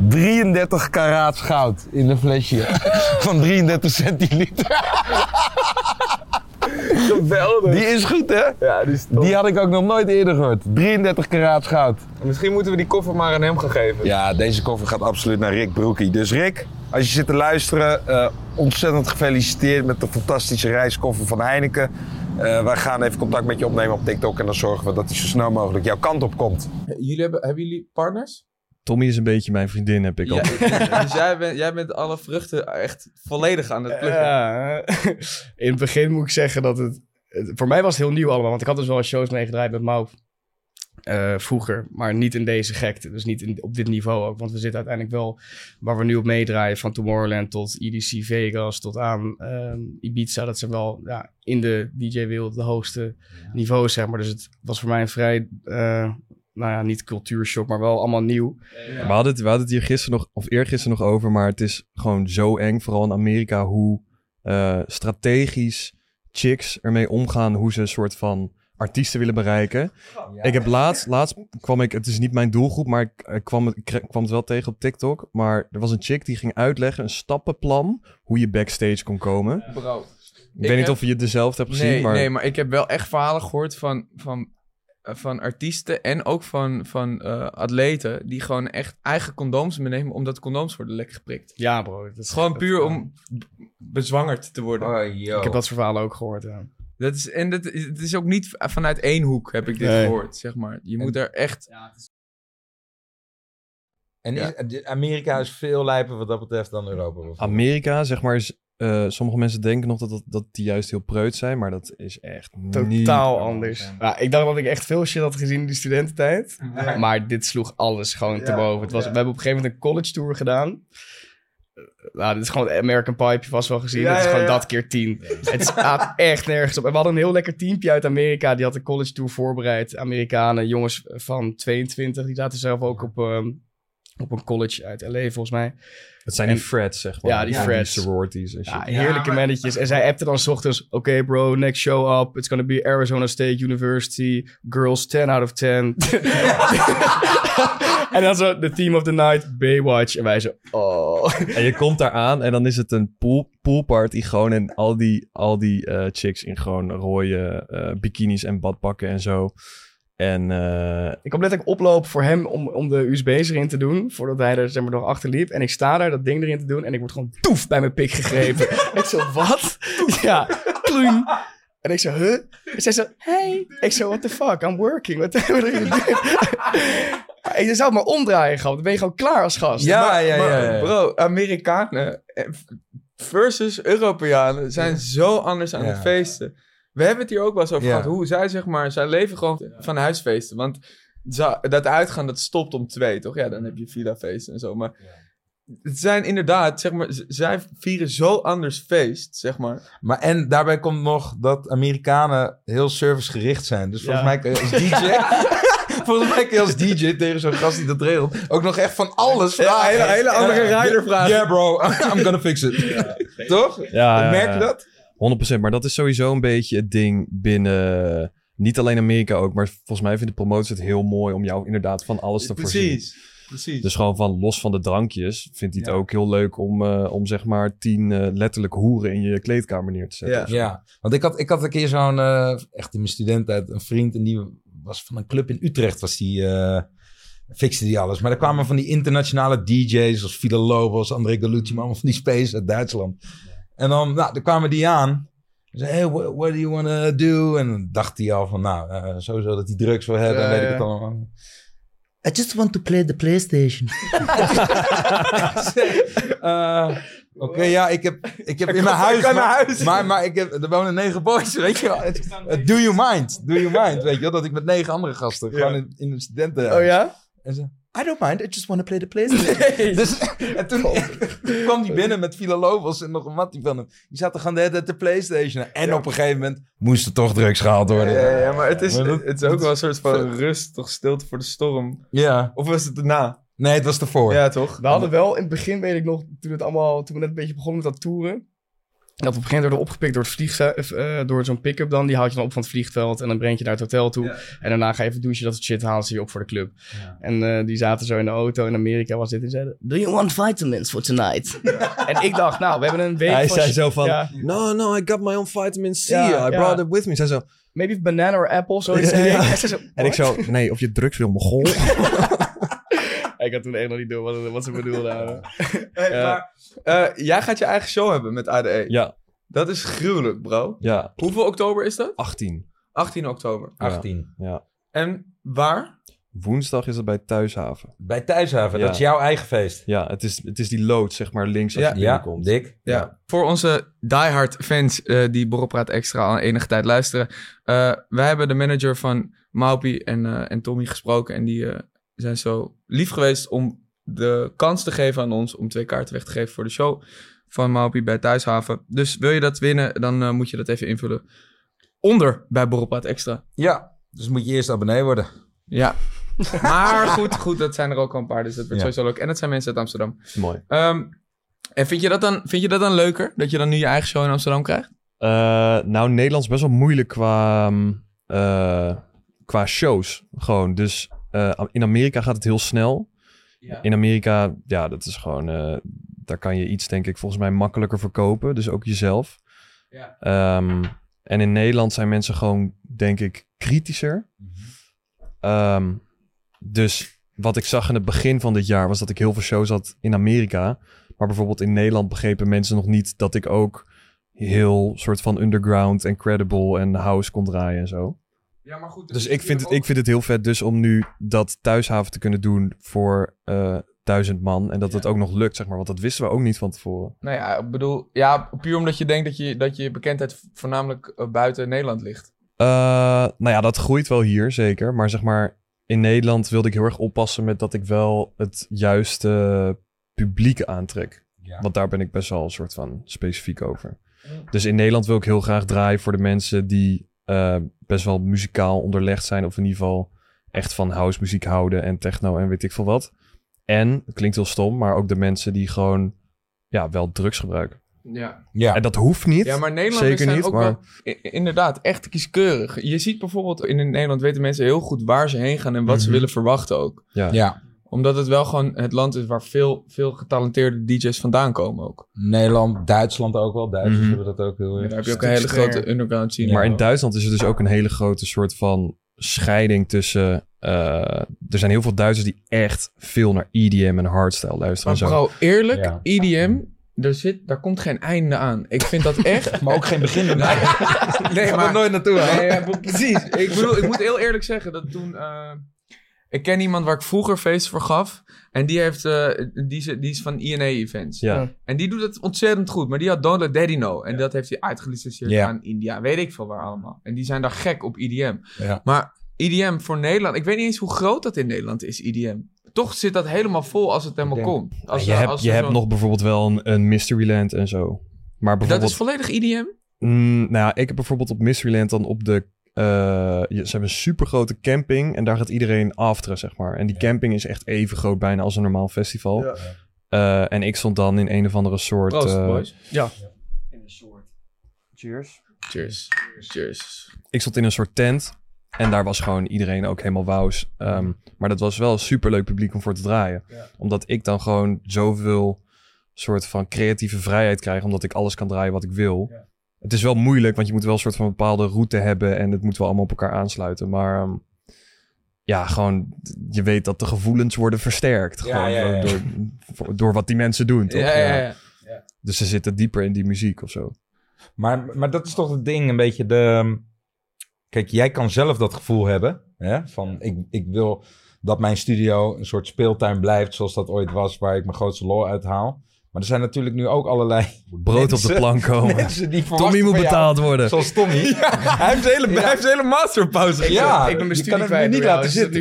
E: 33 karaats goud in een flesje van 33 centiliter.
F: Geweldig.
E: Die is goed, hè?
F: Ja, die is top.
E: Die had ik ook nog nooit eerder gehoord. 33 karaats goud.
F: Misschien moeten we die koffer maar aan hem gaan geven.
E: Ja, deze koffer gaat absoluut naar Rick Broekie. Dus Rick, als je zit te luisteren, eh, ontzettend gefeliciteerd met de fantastische reiskoffer van Heineken. Eh, wij gaan even contact met je opnemen op TikTok en dan zorgen we dat hij zo snel mogelijk jouw kant op komt.
A: Jullie hebben, hebben jullie partners?
C: Tommy is een beetje mijn vriendin, heb ik
A: Ja,
C: al.
A: dus jij bent, jij bent alle vruchten echt volledig aan het plukken.
D: Ja, in het begin moet ik zeggen dat het, het- Voor mij was het heel nieuw allemaal, want ik had dus wel shows meegedraaid met Mau. eh, vroeger, maar niet in deze gekte. Dus niet in, op dit niveau ook. Want we zitten uiteindelijk wel waar we nu op meedraaien. Van Tomorrowland tot EDC Vegas tot aan ehm, Ibiza. Dat zijn wel ja, in de DJ-wereld de hoogste niveaus, zeg maar. Dus het was voor mij een vrij, eh, nou ja, niet cultuurshock, maar wel allemaal nieuw.
C: We hadden, het, we hadden het hier gisteren nog, of eergisteren nog over, maar het is gewoon zo eng, vooral in Amerika, hoe eh, strategisch chicks ermee omgaan, hoe ze een soort van artiesten willen bereiken. Ik heb laatst, laatst kwam ik, het is niet mijn doelgroep, maar ik, ik kwam, het, ik kwam het wel tegen op TikTok. Maar er was een chick die ging uitleggen, een stappenplan, hoe je backstage kon komen.
A: Bro.
C: Ik,
A: Ik
C: weet niet of je dezelfde hebt gezien,
A: Nee,
C: maar...
A: nee, maar ik heb wel echt verhalen gehoord van, van, van artiesten en ook van, van eh, atleten die gewoon echt eigen condooms meenemen omdat condooms worden lekker geprikt.
D: Ja, bro. Dat is
A: Gewoon puur om bezwangerd te worden.
B: Oh, yo.
D: Ik heb dat soort verhalen ook gehoord, ja.
A: Dat is, en dat, is- het is ook niet vanuit één hoek heb ik dit
D: Nee.
A: gehoord, zeg maar. Je moet er echt...
B: En is, de- Amerika is veel lijper wat dat betreft dan Europa. bijvoorbeeld.
C: Amerika, zeg maar, is, eh, sommige mensen denken nog dat, dat, dat die juist heel preut zijn, maar dat is echt
D: Totaal anders. Ja, ik dacht dat ik echt veel shit had gezien in die studententijd. Maar dit sloeg alles gewoon te boven. Het was, We hebben op een gegeven moment een college tour gedaan. Eh, Nou, dit is gewoon American Pie, heb je vast wel gezien.
F: Ja,
D: het is
F: ja,
D: gewoon
F: ja.
D: dat keer tien. Het staat echt nergens op. En we hadden een heel lekker teampje uit Amerika. Die had een college tour voorbereid. Amerikanen, jongens van 22. Die zaten zelf ook op, ehm, op een college uit LA, volgens mij.
C: Het zijn
D: En-
C: die freds, zeg maar.
D: Ja, die freds.
C: sororities en shit.
D: Ja, heerlijke mannetjes. En zij appte dan 's ochtends... Oké bro, next show up. It's gonna be Arizona State University. Girls 10 out of 10. en dan zo, the theme of the night, Baywatch. En wij zo, oh.
C: En je komt daar aan en dan is het een pool, poolparty gewoon. En al die, al die eh, chicks in gewoon rode eh, bikinis en badpakken en zo. En eh,
D: Ik kwam letterlijk oplopen voor hem om, om de USB's erin te doen. Voordat hij er zeg maar, nog achter liep. En ik sta daar dat ding erin te doen. En ik word gewoon toef bij mijn pik gegrepen. ik zo, wat? ja, kloen. En ik zo, huh? En zij zo, hey. Ik zo, what the fuck? I'm working. Wat hebben we erin? Je zou het maar omdraaien, gehad. Dan ben je gewoon klaar als gast.
B: Ja,
A: Maar-
B: ja, ja, ja.
A: Bro, Amerikanen versus Europeanen zijn zo anders aan
B: Ja.
A: het feesten. We hebben het hier ook wel eens over
B: Ja.
A: gehad. Hoe zij, zeg maar, zij leven gewoon van huisfeesten. Want dat uitgaan, dat stopt om twee, toch? Ja, dan heb je villa-feesten en zo. Maar het zijn inderdaad, zeg maar, zij vieren zo anders feest, zeg maar.
B: Maar en daarbij komt nog dat Amerikanen heel servicegericht zijn. Dus volgens
D: Ja.
B: mij kun je als DJ... volgens mij kun je als DJ tegen zo'n gast die dat regelt... ook nog echt van alles vragen.
D: hele- hele andere
B: Ja,
D: rider vragen.
B: Yeah bro, I'm gonna fix it. Toch?
C: ja,
B: Merk je dat?
C: 100%. Maar dat is sowieso een beetje het ding binnen... Niet alleen Amerika ook, maar volgens mij vinden promotors het heel mooi om jou inderdaad van alles te voorzien.
A: Precies, precies.
C: Dus gewoon van los van de drankjes vindt hij het
A: Ja.
C: ook heel leuk om, eh, om zeg maar tien eh, letterlijk hoeren in je kleedkamer neer te zetten.
A: Ja.
C: of zo.
B: Ja, want ik had, ik had een keer zo'n, eh, echt in mijn studententijd, een vriend en die was van een club in Utrecht, was die, eh fixte die alles. Maar er kwamen van die internationale DJ's, zoals Villa Lobos, André Galucci, maar allemaal van die space uit Duitsland. En dan, nou, dan kwamen die aan. Ze zei, hey, what, what do you want to do? En dan dacht hij al van, nou, eh, sowieso dat hij drugs wil hebben,
D: Ja,
B: en weet
D: ja.
B: ik het allemaal. I just want to play the PlayStation. Eh, Oké, ja, ik heb, ik heb in mijn huis... maar,
A: huis.
B: Maar, maar ik heb, er wonen negen boys, weet je wel. Do you mind? Do you mind? Weet je wel, dat ik met negen andere gasten gewoon in, in een studenten...
D: Oh ja?
B: En ze, I don't mind, I just want to play the PlayStation. dus, en toen, toen kwam hij binnen met Villa Lobos en nog een mattie van hem. Die zaten gewoon de hele tijd de PlayStation. En op een gegeven moment moest er toch drugs gehaald worden.
A: Ja, ja, maar het is,
B: Maar dat-
A: het is ook wel een soort van rust, toch stilte voor de storm.
B: Ja.
A: Of was het daarna?
B: Nee, het was ervoor.
A: Ja, toch?
D: We hadden wel in het begin, weet ik nog, toen, het allemaal, toen we net een beetje begonnen met dat toeren. Dat op een gegeven moment worden opgepikt door, het vliegtuig, eh, door zo'n pick-up dan. Die haalt je dan op van het vliegveld en dan breng je naar het hotel toe. En daarna ga je even douchen, dat soort shit halen ze je op voor de club. En eh, die zaten zo in de auto in Amerika was dit en zeiden... Do you want vitamins for tonight? en ik dacht, nou, we hebben een week
C: Hij zei
D: shit-
C: zo van,
D: ja,
C: no, no, I got my own vitamin C.
D: Ja,
C: I
D: ja.
C: brought it with me. Zij zo,
D: maybe banana or apple, zoiets. Zei zei zo,
C: en ik zo, nee, of je drugs wil, mogol.
D: Ik had toen echt nog niet door wat, wat ze bedoelden. hadden.
A: Hey,
D: Ja.
A: maar, eh, jij gaat je eigen show hebben met ADE.
C: ja,
A: Dat is gruwelijk, bro.
C: ja,
A: Hoeveel oktober is dat?
C: 18.
A: 18 oktober.
B: 18.
C: Ja.
A: En waar?
C: Woensdag is het bij Thuishaven.
B: Bij Thuishaven,
C: Ja.
B: dat is jouw eigen feest.
C: Ja, het is, het is die lood, zeg maar, links als
A: Ja.
C: je
B: Ja,
C: binnenkomt.
B: dik.
A: Ja. Voor onze diehard fans eh, die Borrelpraat Extra al enige tijd luisteren. eh wij hebben de manager van Maupi en, eh, en Tommy gesproken. En die eh, zijn zo lief geweest om de kans te geven aan ons om twee kaarten weg te geven voor de show van Maupi bij Thuishaven. Dus wil je dat winnen, dan eh, moet je dat even invullen onder bij Borrelpraat Extra.
B: Ja, dus moet je eerst abonnee worden.
A: Ja. Maar goed, goed, dat zijn er ook al een paar, dus dat wordt
B: Ja.
A: sowieso leuk. En dat zijn mensen uit Amsterdam.
C: Mooi.
A: Ehm, en vind je, dat dan, vind je dat dan leuker, dat je dan nu je eigen show in Amsterdam krijgt?
C: Eh, nou, Nederlands is best wel moeilijk qua, mm, eh, qua shows. Gewoon. Dus eh, in Amerika gaat het heel snel. In Amerika, ja, dat is gewoon. eh, daar kan je iets, denk ik, volgens mij makkelijker verkopen. Dus ook jezelf.
A: Ja.
C: Ehm, en in Nederland zijn mensen gewoon, denk ik, kritischer. Ehm, dus wat ik zag in het begin van dit jaar was dat ik heel veel shows had in Amerika. Maar bijvoorbeeld in Nederland begrepen mensen nog niet dat ik ook heel soort van underground en credible en house kon draaien en zo.
A: Ja, maar goed.
C: Dus ik vind, het, ik vind het heel vet dus om nu dat thuishaven te kunnen doen voor eh, duizend man. En dat het ook nog lukt, zeg maar. Want dat wisten we ook niet van tevoren.
A: Nou ja, ik bedoel, ja, puur omdat je denkt dat je, dat je bekendheid voornamelijk eh, buiten Nederland ligt.
C: Eh, nou ja, dat groeit wel hier, zeker. Maar zeg maar, in Nederland wilde ik heel erg oppassen met dat ik wel het juiste publiek aantrek.
B: Ja.
C: Want daar ben ik best wel een soort van specifiek over. Dus in Nederland wil ik heel graag draaien voor de mensen die eh, best wel muzikaal onderlegd zijn. Of in ieder geval echt van house muziek houden en techno en weet ik veel wat. En, het klinkt heel stom, maar ook de mensen die gewoon ja, wel drugs gebruiken.
A: Ja,
B: Ja.
C: En dat hoeft niet.
A: ja maar Nederlanders
C: Zeker
A: zijn
C: niet,
A: ook
C: maar-
A: wel inderdaad echt kieskeurig. Je ziet bijvoorbeeld in Nederland weten mensen heel goed waar ze heen gaan en wat ze
C: Mhm.
A: willen verwachten ook.
C: Ja.
B: ja.
A: Omdat het wel gewoon het land is waar veel, veel getalenteerde DJ's vandaan komen ook.
B: Nederland, Duitsland ook wel. Duitsers
C: Mhm.
B: hebben dat ook heel
A: Daar
B: erg.
A: heb je ook een hele grote underground scene.
C: Maar in Duitsland is er dus ook een hele grote soort van scheiding tussen... eh, er zijn heel veel Duitsers die echt veel naar EDM en hardstyle luisteren
A: Maar
C: en zo.
A: bro, eerlijk,
B: Ja.
A: EDM, er zit, daar komt geen einde aan. Ik vind dat echt...
B: Maar ook geen begin. nee,
A: nee,
B: er
A: maar...
B: nooit naartoe.
A: Nee, ja, precies. Ik bedoel, ik moet heel eerlijk zeggen dat toen... eh, ik ken iemand waar ik vroeger feesten voor gaf. En die, heeft, eh, die, is, die is van INA Events.
C: Ja.
A: En die doet het ontzettend goed. Maar die had Don't Let Daddy Know. En dat heeft hij uitgelicenseerd
B: Ja.
A: aan India. Weet ik veel waar allemaal. En die zijn daar gek op EDM.
B: Ja.
A: Maar EDM voor Nederland... Ik weet niet eens hoe groot dat in Nederland is, EDM. Toch zit dat helemaal vol als het helemaal komt. Als,
C: je
A: er-
C: hebt,
A: als
C: je hebt nog bijvoorbeeld wel een, een Mysteryland en zo. Maar
A: Dat
C: bijvoorbeeld...
A: is volledig E EDM?
C: Mm, nou ja, ik heb bijvoorbeeld op Mysteryland dan op de... eh, je- ze hebben een supergrote camping en daar gaat iedereen afteren, zeg maar. En die camping is echt even groot bijna als een normaal festival.
A: Ja.
C: Eh, en ik stond dan in een of andere soort...
A: Proost,
C: eh,
A: boys.
C: in een soort... Cheers.
A: Cheers. Cheers.
C: ik stond in een soort tent. En daar was gewoon iedereen ook helemaal wauws. Ehm, maar dat was wel een superleuk publiek om voor te draaien. Omdat ik dan gewoon zoveel soort van creatieve vrijheid krijg. Omdat ik alles kan draaien wat ik wil. Het is wel moeilijk, want je moet wel een soort van bepaalde route hebben. En het moet wel allemaal op elkaar aansluiten. Maar ehm, ja, gewoon je weet dat de gevoelens worden versterkt.
B: Ja,
C: gewoon
B: ja, ja.
C: Door, door, door wat die mensen doen, toch?
A: Ja, ja, ja.
C: Dus ze zitten dieper in die muziek of zo.
B: Maar, maar dat is toch het ding, een beetje de... Kijk, jij kan zelf dat gevoel hebben. Hè? Van, ik, ik wil dat mijn studio een soort speeltuin blijft zoals dat ooit was, waar ik mijn grootste lol uit haal. Maar er zijn natuurlijk nu ook allerlei
C: Brood op de plank komen.
B: mensen die
C: Tommy moet
B: jou,
C: betaald worden.
B: Zoals Tommy.
A: Hij heeft hele, hij heeft hele masterpauze.
B: Ja,
D: ik ben mijn
B: je
D: studie
B: kan het
D: kwijt
B: niet
D: jou,
B: laten
D: dus
B: zitten.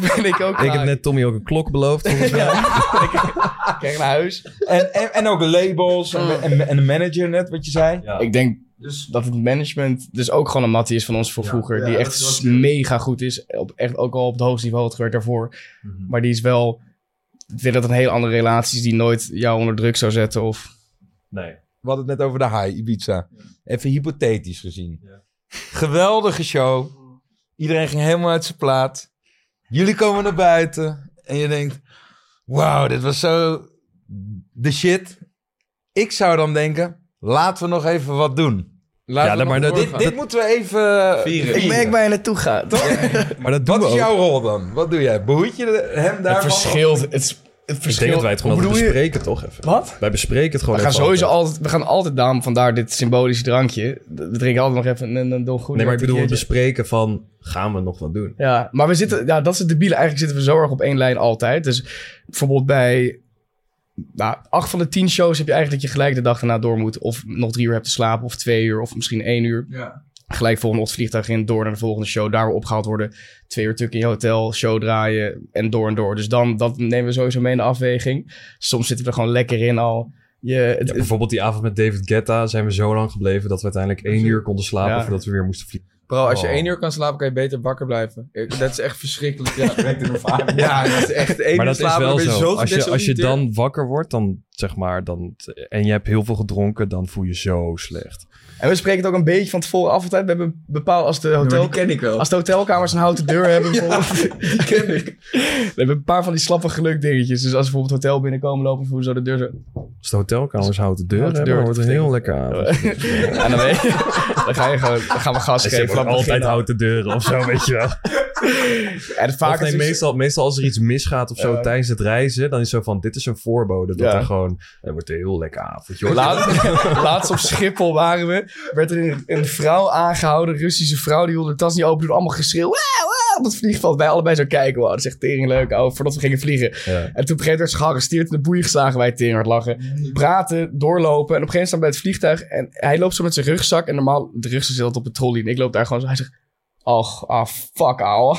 D: nu ben ik ook
C: Ik heb net Tommy ook een klok beloofd. Volgens mij.
D: Ik krijg naar huis.
B: En, en, en ook labels en, en, en een manager net, wat je zei.
C: Ja.
D: Ik denk dat het management dus ook gewoon een mattie is van ons voor vroeger. die echt mega goed is. Op, echt ook al op het hoogste niveau had gewerkt daarvoor. Maar die is wel... Ik denk dat een hele andere relatie is die nooit jou onder druk zou zetten. Of...
C: Nee.
B: we hadden het net over de high, Ibiza. Even hypothetisch gezien. Geweldige show. Iedereen ging helemaal uit zijn plaat. Jullie komen naar buiten. En je denkt, wauw, dit was zo de shit. Ik zou dan denken, laten we nog even wat doen.
A: Laten
C: Ja,
A: we
C: maar dat-.
B: Dit, dit moeten we even
A: Vieren.
D: Ik merk waar je naartoe gaat, toch?
C: Maar dat doen
B: Wat
C: we
B: is
C: ook.
B: jouw rol dan? Wat doe jij? Behoed je hem
D: Het
B: daarvan?
D: verschilt. Het, is- het
C: Ik denk
D: verschilt.
C: dat wij het gewoon altijd bespreken, toch even.
D: Wat?
C: Wij bespreken het gewoon
D: We gaan
C: even
D: sowieso
C: altijd.
D: altijd, we gaan altijd daarom vandaar dit symbolische drankje. We drinken altijd nog even een, een Julio
C: Nee, maar ik bedoel het bespreken van, gaan we nog wat doen?
D: Ja, maar we zitten, ja, dat is het debiele. Eigenlijk zitten we zo erg op één lijn altijd. Dus bijvoorbeeld bij nou, acht van de tien shows heb je eigenlijk dat je gelijk de dag erna door moet. Of nog drie uur hebt te slapen, of twee uur, of misschien één uur.
A: Ja.
D: Gelijk volgende ochtend vliegtuig in, door naar de volgende show. Daar weer opgehaald worden. Twee uur tuk in je hotel, show draaien en door en door. Dus dan, dat nemen we sowieso mee in de afweging. Soms zitten we er gewoon lekker in al. Je, het,
C: Ja, bijvoorbeeld die avond met David Guetta zijn we zo lang gebleven dat we uiteindelijk één uur konden slapen
D: Ja.
C: voordat we weer moesten vliegen.
A: Bro, als je
B: Oh.
A: één uur kan slapen, kan je beter wakker blijven. Ik- Dat is echt verschrikkelijk. Ja, ja dat is echt één
C: maar
A: uur
C: dat is
A: slapen,
C: wel
A: dan ben je
C: zo. Als je, als je dan wakker wordt, dan zeg maar, dan, en je hebt heel veel gedronken, dan voel je zo slecht.
D: En we spreken het ook een beetje van tevoren af altijd. We hebben bepaald als de
A: Ja,
D: hotel...
A: die ken ik wel.
D: Als de hotelkamers een houten deur hebben, bijvoorbeeld. die ken ik. We hebben een paar van die slappe geluk dingetjes. Dus als we bijvoorbeeld het hotel binnenkomen, lopen we zo de deur zo.
C: Als de hotelkamers houten deur
D: Houten
C: hebben,
D: deur,
C: wordt het heel lekker avond.
D: En dan, weet je, dan ga je gewoon, dan gaan we gas geven.
C: altijd houten deuren of zo, weet je wel.
D: En vaak
C: nee, meestal, meestal als er iets misgaat of zo
D: Ja.
C: tijdens het reizen, dan is zo van, dit is een voorbode. Dat
D: Ja.
C: er gewoon, het wordt een heel lekker hoor.
D: Laatst, laatst op Schiphol waren we. Werd er een, een vrouw aangehouden, een Russische vrouw. Die wilde de tas niet open doen. Allemaal geschreeuw. Op het vliegveld. Wij allebei zo kijken. Wow, dat is echt tering leuk. Oh, voordat we gingen vliegen.
C: Ja.
D: En toen op een gegeven moment werd ze gearresteerd. In de boeien geslagen. Wij tering hard lachen. Praten, doorlopen. En op een gegeven moment staan we bij het vliegtuig. En hij loopt zo met zijn rugzak. En normaal, de rugzak zit altijd op de trolley. En ik loop daar gewoon zo. Hij zegt... Och, ah, fuck, ouwe.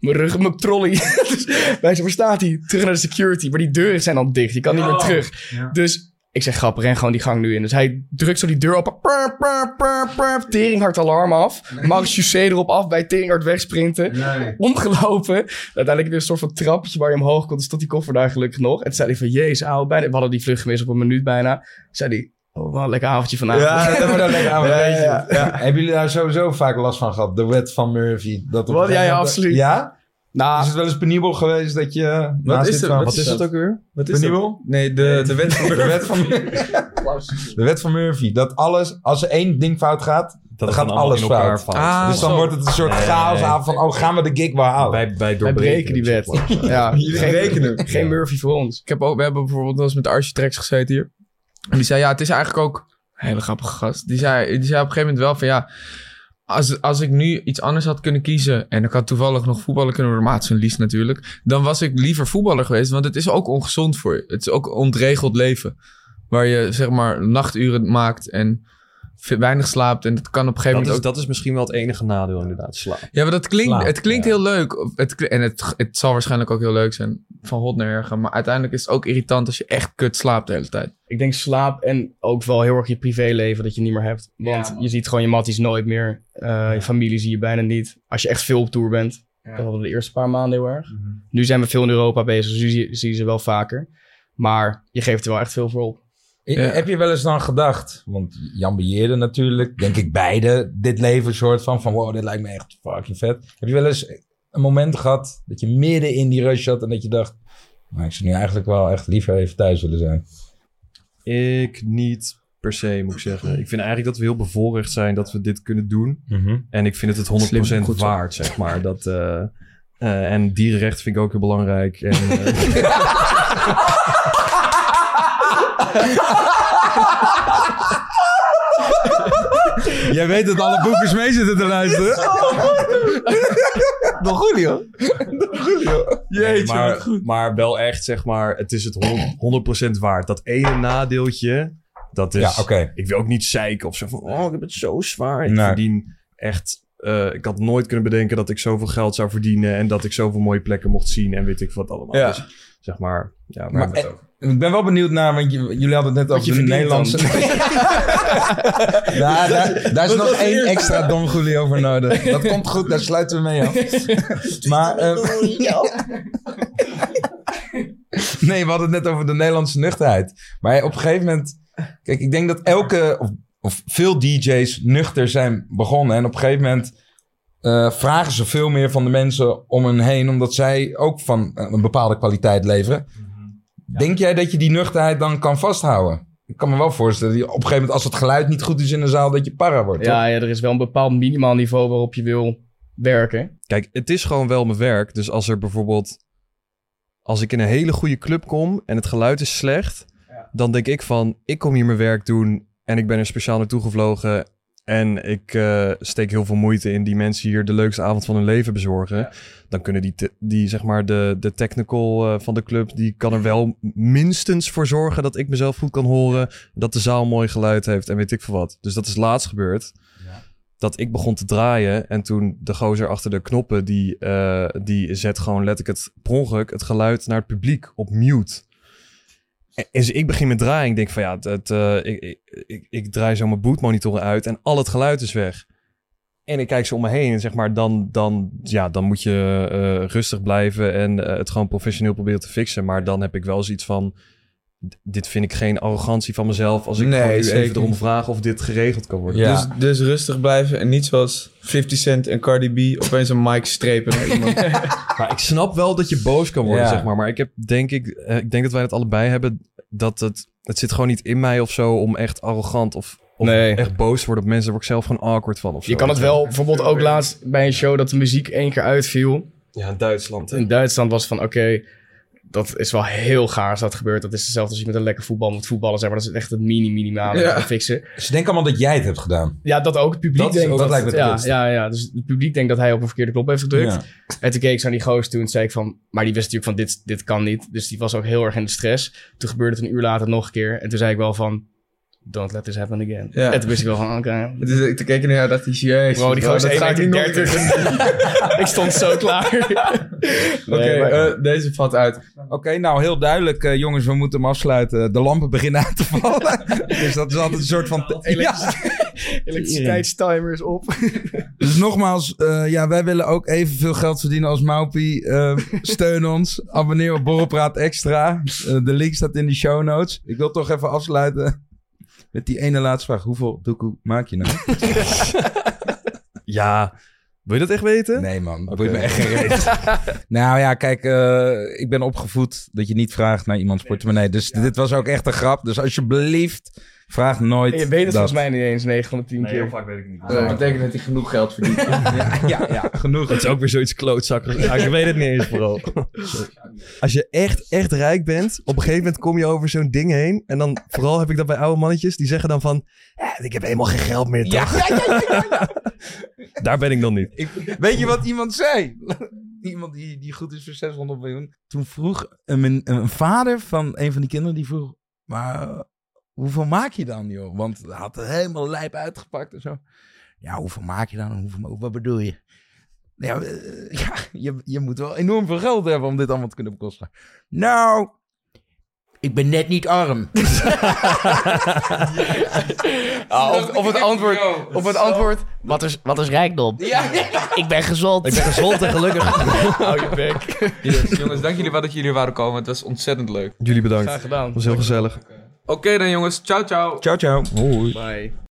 D: Mijn rug, mijn trolley. dus wij waar staat hij? Terug naar de security. Maar die deuren zijn al dicht. Je kan niet meer terug. Dus ik zeg, grappig, ren gewoon die gang nu in. Dus hij drukt zo die deur open. Prr, prr, prr, prr, teringhard alarm af. Max José erop af bij teringhard wegsprinten. Omgelopen. Uiteindelijk weer een soort van trappetje waar je omhoog kon. Dus stond die koffer daar gelukkig nog. En toen zei hij van, jezus, ouwe, bijna. We hadden die vlucht gemist op een minuut bijna. Zei hij, oh, wat een lekker avondje vanavond.
B: Ja, dat hebben we dan lekker aan.
D: Ja.
B: Hebben jullie daar sowieso vaak last van gehad? De wet van Murphy. Dat op
D: Wat? Ja, absoluut.
B: Ja?
D: Nou,
B: Is het wel eens penibel geweest dat je... naast
A: is
B: van-
A: Wat
C: Wat is het ook weer?
A: Wat is dat?
B: Penibel?
A: Nee, de, de wet van
B: De wet van, de wet van Murphy. Dat alles, als er één ding fout gaat,
C: Dat
B: gaat
C: allemaal
B: alles fout.
C: fout.
A: Ah,
B: dus dan
A: zo.
B: wordt het een soort
C: Nee.
B: chaos aan van, oh, gaan we de gig wel halen?
C: Wij, doorbreken
D: breken die
C: het,
D: wet. Ja, geen,
A: rekenen.
D: Geen Murphy voor ons.
A: Ik heb ook, we hebben bijvoorbeeld wel eens met Archie Trex gezeten hier. En die zei, ja, het is eigenlijk ook een hele grappige gast. Die zei, die zei op een gegeven moment wel van, ja, als, als ik nu iets anders had kunnen kiezen... en ik had toevallig nog voetballer kunnen worden, maar een lies natuurlijk... dan was ik liever voetballer geweest, want het is ook ongezond voor je. Het is ook een ontregeld leven. Waar je, zeg maar, nachturen maakt en weinig slaapt. En dat kan op een gegeven
C: Dat
A: moment
C: is,
A: ook...
C: dat is misschien wel het enige nadeel inderdaad, slaap.
A: Ja, maar dat klinkt,
B: Slaap,
A: het klinkt
B: ja.
A: heel leuk. Het, en het, het zal waarschijnlijk ook heel leuk zijn. Van hot naar erger. Maar uiteindelijk is het ook irritant als je echt kut slaapt de hele tijd.
D: Ik denk slaap en ook wel heel erg je privéleven dat je niet meer hebt. Want je ziet gewoon je matties nooit meer. Eh, Je familie zie je bijna niet. Als je echt veel op tour bent. Dat hadden we de eerste paar maanden heel erg. Nu zijn we veel in Europa bezig, dus nu zie, zie je ze wel vaker. Maar je geeft er wel echt veel voor op.
A: Ja.
B: Heb je wel eens dan gedacht, want Jan beheerde natuurlijk, denk ik beide, dit leven soort van, van wow, dit lijkt me echt fucking vet. Heb je wel eens een moment gehad dat je midden in die rush zat en dat je dacht, nou, ik zou nu eigenlijk wel echt liever even thuis willen zijn.
C: Ik niet per se, moet ik zeggen. Ik vind eigenlijk dat we heel bevoorrecht zijn dat we dit kunnen doen. En ik vind het het 100%
A: Slim, goed zo.
C: waard, zeg maar. Dat, eh, eh, en dierenrecht vind ik ook heel belangrijk. En, eh,
B: Jij weet dat alle boekers mee zitten te luisteren.
D: Nog goed, joh.
C: Nee, maar, maar wel echt, zeg maar, het is het 100%, 100% waard. Dat ene nadeeltje, dat is...
B: Ja, oké.
C: Ik wil ook niet zeiken of zo van, oh, ik heb het zo zwaar. Ik
B: Nee.
C: verdien echt... eh, ik had nooit kunnen bedenken dat ik zoveel geld zou verdienen... en dat ik zoveel mooie plekken mocht zien en weet ik wat allemaal.
A: Ja.
C: Dus, zeg maar, ja, waar
B: Maar? Ik ben wel benieuwd naar, want jullie hadden het net over de Nederlandse... daar, daar is nog één extra Don Julio voor nodig. Dat komt goed, daar sluiten we mee af. maar, eh, nee, we hadden het net over de Nederlandse nuchterheid. Maar op een gegeven moment Kijk, ik denk dat elke, of, of veel DJ's nuchter zijn begonnen. En op een gegeven moment eh, vragen ze veel meer van de mensen om hen heen. Omdat zij ook van een bepaalde kwaliteit leveren. Denk jij dat je die nuchterheid dan kan vasthouden? Ik kan me wel voorstellen, dat je op een gegeven moment als het geluid niet goed is in een zaal, dat je para wordt. toch?
D: Ja, ja, er is wel een bepaald minimaal niveau waarop je wil werken.
C: Kijk, het is gewoon wel mijn werk. Dus als er bijvoorbeeld... Als ik in een hele goede club kom en het geluid is slecht... dan denk ik van, ik kom hier mijn werk doen... en ik ben er speciaal naartoe gevlogen... en ik eh, steek heel veel moeite in die mensen hier de leukste avond van hun leven bezorgen. Dan kunnen die, die zeg maar, de, de technical eh, van de club... die kan er wel minstens voor zorgen dat ik mezelf goed kan horen... dat de zaal mooi geluid heeft en weet ik veel wat. Dus dat is laatst gebeurd dat ik begon te draaien. En toen de gozer achter de knoppen, die, eh, die zet gewoon letterlijk het per ongeluk het geluid naar het publiek op mute. Dus ik begin met draaien. Ik denk van ja, het, eh, ik, ik, ik, draai zo mijn bootmonitoren uit en al het geluid is weg. En ik kijk zo om me heen en zeg maar, dan, dan, ja, dan moet je eh, rustig blijven en eh, het gewoon professioneel proberen te fixen. Maar dan heb ik wel zoiets van, dit vind ik geen arrogantie van mezelf als ik
G: Nee,
C: gewoon nu
G: zeker
C: even erom vraag of dit geregeld kan worden.
B: Ja.
G: Dus, dus rustig blijven en niet zoals 50 Cent en Cardi B opeens een mic strepen naar iemand.
C: Maar ik snap wel dat je boos kan worden,
B: Ja.
C: zeg maar. Maar ik heb, denk ik, eh, ik denk dat wij het allebei hebben. Dat het, het zit gewoon niet in mij of zo om echt arrogant of, of
D: Nee.
C: echt boos te worden op mensen. Daar word ik zelf gewoon awkward van of zo.
D: Je kan het wel, bijvoorbeeld ook laatst bij een show dat de muziek één keer uitviel.
C: Ja, in Duitsland. hè.
D: In Duitsland was van, oké, dat is wel heel gaar als dat gebeurt. Dat is hetzelfde als je met een lekker voetbal moet voetballen, zeg maar. Dat is echt het mini-minimale
G: Ja.
D: te fixen.
B: Ze denken allemaal dat jij het hebt gedaan.
D: Ja, dat ook. Het publiek
B: Dat
D: denkt
B: ook- dat lijkt me het
D: ja, ja, ja, dus het publiek denkt dat hij op een verkeerde knop heeft gedrukt.
B: Ja.
D: En toen keek ik zo naar die gozer toen zei ik van... Maar die wist natuurlijk van dit, dit kan niet. Dus die was ook heel erg in de stress. Toen gebeurde het een uur later nog een keer. En toen zei ik wel van... Don't let this happen again.
G: Ja.
D: En toen wist ik wel van, oké.
G: Het is, toen keek je naar jou dat hij jezus.
D: Bro, die gozer
G: dat ga ik niet nog een keer
D: 1,30
G: doen.
D: ik stond zo klaar.
G: Oké,
D: Nee,
G: eh, deze valt uit.
B: Oké, nou heel duidelijk, eh, jongens, we moeten hem afsluiten. De lampen beginnen aan te vallen. dus dat is altijd een soort van. Ja.
D: Elektriciteitstimer is op.
B: Dus nogmaals, eh, ja, wij willen ook evenveel geld verdienen als Maupie. Steun ons. Abonneer op Borrelpraat Extra. De link staat in de show notes. Ik wil toch even afsluiten met die ene laatste vraag. Hoeveel doekoe maak je nou?
C: Ja, wil je dat echt weten?
B: Nee man, dat boeit me echt geen reet. nou ja, kijk, eh, ik ben opgevoed dat je niet vraagt naar iemands portemonnee. Dus dit was ook echt een grap. Dus alsjeblieft, vraag nooit
D: Je weet het
B: dat.
D: volgens mij niet eens 9 van de 10 keer.
C: vaak weet ik niet.
G: Dat betekent dat hij genoeg geld verdient.
B: Ja, ja, ja, genoeg.
C: Het is ook weer zoiets klootzakkers. Ja, ik weet het niet eens vooral. Als je echt, echt rijk bent, op een gegeven moment kom je over zo'n ding heen. En dan, vooral heb ik dat bij oude mannetjes, die zeggen dan van... Ja, ik heb helemaal geen geld meer, toch? Daar ben ik dan niet.
B: Ik- weet je wat iemand zei? Iemand die, die goed is voor 600 miljoen. Toen vroeg een, een, een vader van een van die kinderen, die vroeg... Maar hoeveel maak je dan, joh? Want hij had het helemaal lijp uitgepakt en zo. Ja, hoeveel maak je dan? Hoeveel, wat bedoel je? Ja, eh, ja je, je moet wel enorm veel geld hebben om dit allemaal te kunnen bekosten. Nou, ik ben net niet arm.
D: Ah, of, of het antwoord, of het antwoord wat, is, wat is rijkdom? Ik ben gezond.
C: Ik ben gezond en gelukkig.
D: Hou je bek.
A: Yes, jongens, dank jullie wel dat jullie er waren komen. Het was ontzettend leuk.
C: Jullie bedankt.
D: Graag gedaan.
C: Het was heel gezellig.
A: Oké dan jongens, ciao ciao.
B: Ciao, ciao.
C: Hoi.
D: Bye.